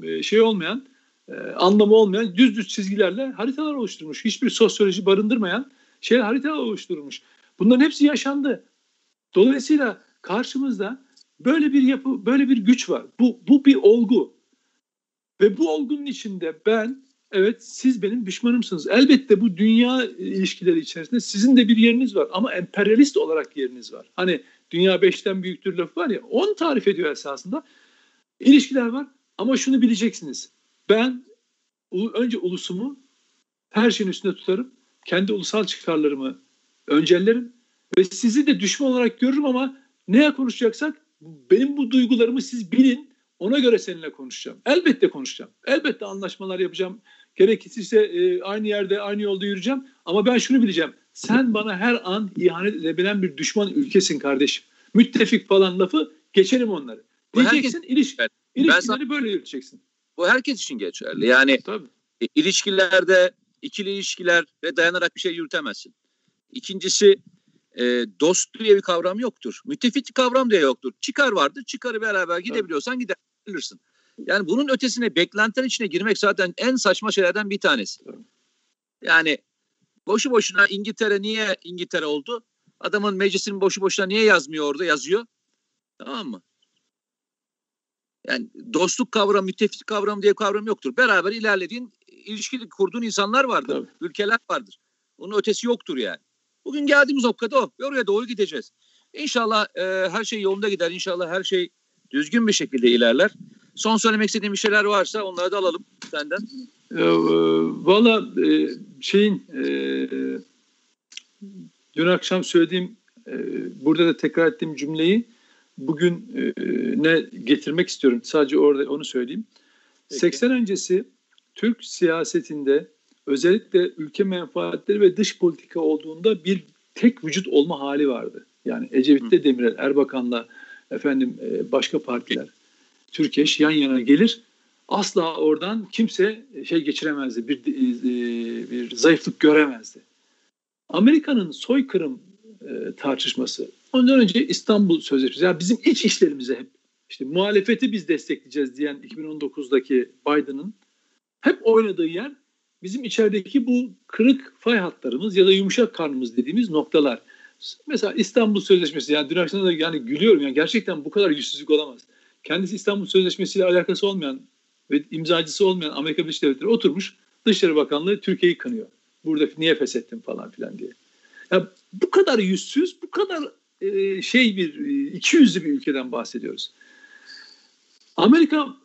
[SPEAKER 2] e, şey olmayan, e, anlamı olmayan düz düz çizgilerle haritalar oluşturmuş. Hiçbir sosyoloji barındırmayan şey haritalar oluşturmuş. Bunların hepsi yaşandı. Dolayısıyla karşımızda böyle bir yapı, böyle bir güç var. Bu, bu bir olgu. Ve bu olgunun içinde ben, evet siz benim düşmanımsınız. Elbette bu dünya ilişkileri içerisinde sizin de bir yeriniz var. Ama emperyalist olarak yeriniz var. Hani dünya beşten büyüktür lafı var ya, onu tarif ediyor esasında. İlişkiler var ama şunu bileceksiniz. Ben önce ulusumu her şeyin üstünde tutarım. Kendi ulusal çıkarlarımı öncellerim ve sizi de düşman olarak görürüm ama neye konuşacaksak benim bu duygularımı siz bilin. Ona göre seninle konuşacağım. Elbette konuşacağım. Elbette anlaşmalar yapacağım. Gerekirse e, aynı yerde, aynı yolda yürüyeceğim. Ama ben şunu bileceğim. Sen bana her an ihanet edebilen bir düşman ülkesin kardeşim. Müttefik falan lafı geçerim onları. Diyeceksin herkes, iliş, ilişkileri sana, böyle yürüteceksin.
[SPEAKER 1] Bu herkes için geçerli. Yani Tabii. İlişkilerde ikili ilişkilere dayanarak bir şey yürütemezsin. İkincisi e, dost diye bir kavram yoktur. Müttefik kavram diye yoktur. Çıkar vardır. Çıkarı beraber gidebiliyorsan gidebilirsin. Yani bunun ötesine beklentiler içine girmek zaten en saçma şeylerden bir tanesi. Yani boşu boşuna İngiltere niye İngiltere oldu? Adamın meclisinin boşu boşuna niye yazmıyor orada? Yazıyor. Tamam mı? Yani dostluk kavramı, müttefik kavramı diye kavram yoktur. Beraber ilerlediğin, ilişki kurduğun insanlar vardır. Tabii. Ülkeler vardır. Onun ötesi yoktur yani. Bugün geldiğimiz noktada o. Ve oraya doğru gideceğiz. İnşallah e, her şey yolunda gider. İnşallah her şey düzgün bir şekilde ilerler. Son söylemek istediğim bir şeyler varsa onları da alalım senden.
[SPEAKER 2] E, Valla e, şeyin e, dün akşam söylediğim e, burada da tekrar ettiğim cümleyi bugün e, ne getirmek istiyorum. Sadece orada onu söyleyeyim. Peki. 80 öncesi Türk siyasetinde özellikle ülke menfaatleri ve dış politika olduğunda bir tek vücut olma hali vardı. Yani Ecevit'te Demirel, Erbakan'la efendim e, başka partiler Türkeş yan yana gelir. Asla oradan kimse şey geçiremezdi. Bir, e, bir zayıflık göremezdi. Amerika'nın soykırım e, tartışması. Ondan önce İstanbul Sözleşmesi. Yani bizim iç işlerimize hep işte muhalefeti biz destekleyeceğiz diyen 2019'daki Biden'ın hep oynadığı yer bizim içerideki bu kırık fay hatlarımız ya da yumuşak karnımız dediğimiz noktalar. Mesela İstanbul Sözleşmesi yani dün akşam da yani gülüyorum yani gerçekten bu kadar yüzsüzlük olamaz. Kendisi İstanbul Sözleşmesi ile alakası olmayan ve imzacısı olmayan Amerika Birleşik Devletleri oturmuş Dışişleri Bakanlığı Türkiye'yi kanıyor. Burada niye feshettin falan filan diye. Yani bu kadar yüzsüz, bu kadar e, şey bir e, iki yüzlü bir ülkeden bahsediyoruz. Amerika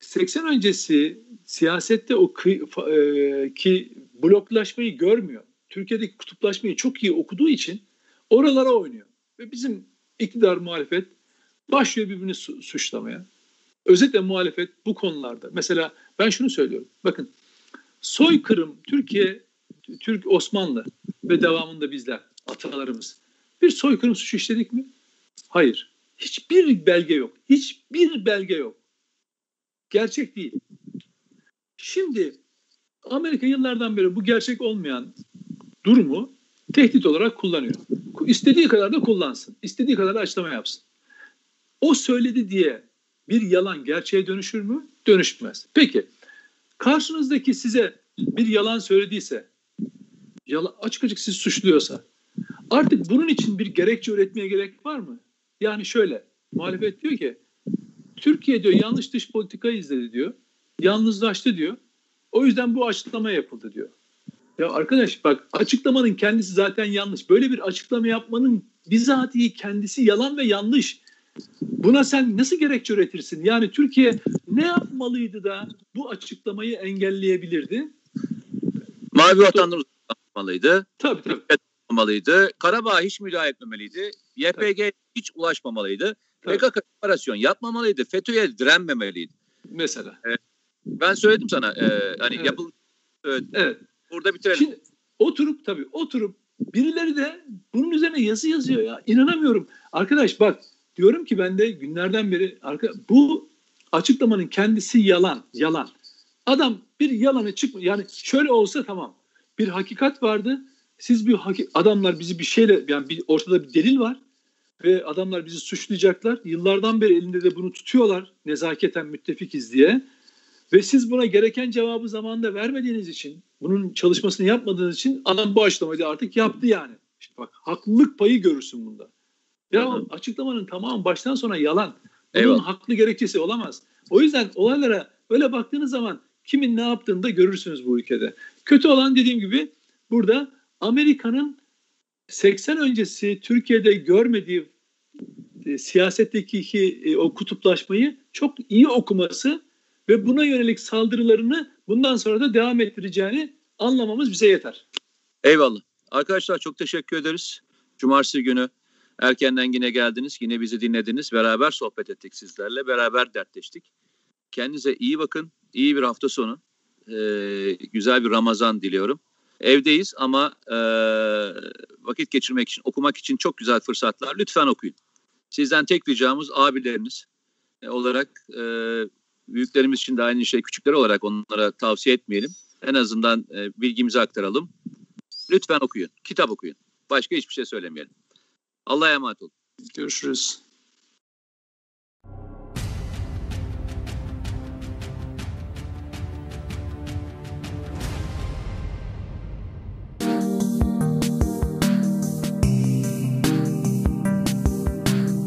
[SPEAKER 2] 80 öncesi siyasette o e, ki bloklaşmayı görmüyor. Türkiye'deki kutuplaşmayı çok iyi okuduğu için oralara oynuyor. Ve bizim iktidar muhalefet başlıyor birbirini su- suçlamaya. Özellikle muhalefet bu konularda. Mesela ben şunu söylüyorum. Bakın soykırım Türkiye, Türk Osmanlı ve devamında bizler, atalarımız bir soykırım suçu işledik mi? Hayır. Hiçbir belge yok. Hiçbir belge yok. Gerçek değil. Şimdi Amerika yıllardan beri bu gerçek olmayan durumu tehdit olarak kullanıyor. İstediği kadar da kullansın. İstediği kadar da açıklama yapsın. O söyledi diye bir yalan gerçeğe dönüşür mü? Dönüşmez. Peki karşınızdaki size bir yalan söylediyse, yalan, açık açık sizi suçluyorsa artık bunun için bir gerekçe üretmeye gerek var mı? Yani şöyle muhalefet diyor ki Türkiye diyor yanlış dış politika izledi diyor. Yalnızlaştı diyor. O yüzden bu açıklama yapıldı diyor. Ya arkadaş bak açıklamanın kendisi zaten yanlış. Böyle bir açıklama yapmanın bizatihi kendisi yalan ve yanlış. Buna sen nasıl gerekçe üretirsin? Yani Türkiye ne yapmalıydı da bu açıklamayı engelleyebilirdi?
[SPEAKER 1] Mavi vatandaş yapmalıydı.
[SPEAKER 2] Tabii tabii.
[SPEAKER 1] Yapmamalıydı. Karabağ hiç müdahale etmemeliydi. YPG tabii. Hiç ulaşmamalıydı. Tabii. PKK operasyon yapmamalıydı. FETÖ'ye direnmemeliydi.
[SPEAKER 2] Mesela.
[SPEAKER 1] Ee, ben söyledim sana. E, hani evet. yapıl... Evet. evet. Burada bitirelim.
[SPEAKER 2] Şimdi oturup tabii oturup birileri de bunun üzerine yazı yazıyor ya. İnanamıyorum. Arkadaş bak diyorum ki ben de günlerden beri arka, bu açıklamanın kendisi yalan. Yalan. Adam bir yalanı çıkma yani şöyle olsa tamam. Bir hakikat vardı. Siz bir haki, adamlar bizi bir şeyle yani bir ortada bir delil var ve adamlar bizi suçlayacaklar. Yıllardan beri elinde de bunu tutuyorlar nezaketen müttefikiz diye. Ve siz buna gereken cevabı zamanında vermediğiniz için, bunun çalışmasını yapmadığınız için adam bu açıklamayı artık yaptı yani. İşte bak haklılık payı görürsün bunda. Ya
[SPEAKER 1] Hı hı.
[SPEAKER 2] açıklamanın tamamı baştan sona yalan. Bunun
[SPEAKER 1] Eyvallah.
[SPEAKER 2] haklı gerekçesi olamaz. O yüzden olaylara böyle baktığınız zaman kimin ne yaptığını da görürsünüz bu ülkede. Kötü olan dediğim gibi burada Amerika'nın 80 öncesi Türkiye'de görmediği e, siyasetteki e, o kutuplaşmayı çok iyi okuması ve buna yönelik saldırılarını bundan sonra da devam ettireceğini anlamamız bize yeter.
[SPEAKER 1] Eyvallah. Arkadaşlar çok teşekkür ederiz. Cumartesi günü erkenden yine geldiniz. Yine bizi dinlediniz. Beraber sohbet ettik sizlerle. Beraber dertleştik. Kendinize iyi bakın. İyi bir hafta sonu. Ee, güzel bir Ramazan diliyorum. Evdeyiz ama e, vakit geçirmek için, okumak için çok güzel fırsatlar. Lütfen okuyun. Sizden tek ricamız abileriniz e, olarak e, büyüklerimiz için de aynı şey küçükler olarak onlara tavsiye etmeyelim. En azından e, bilgimizi aktaralım. Lütfen okuyun. Kitap okuyun. Başka hiçbir şey söylemeyelim. Allah'a emanet olun.
[SPEAKER 2] Görüşürüz.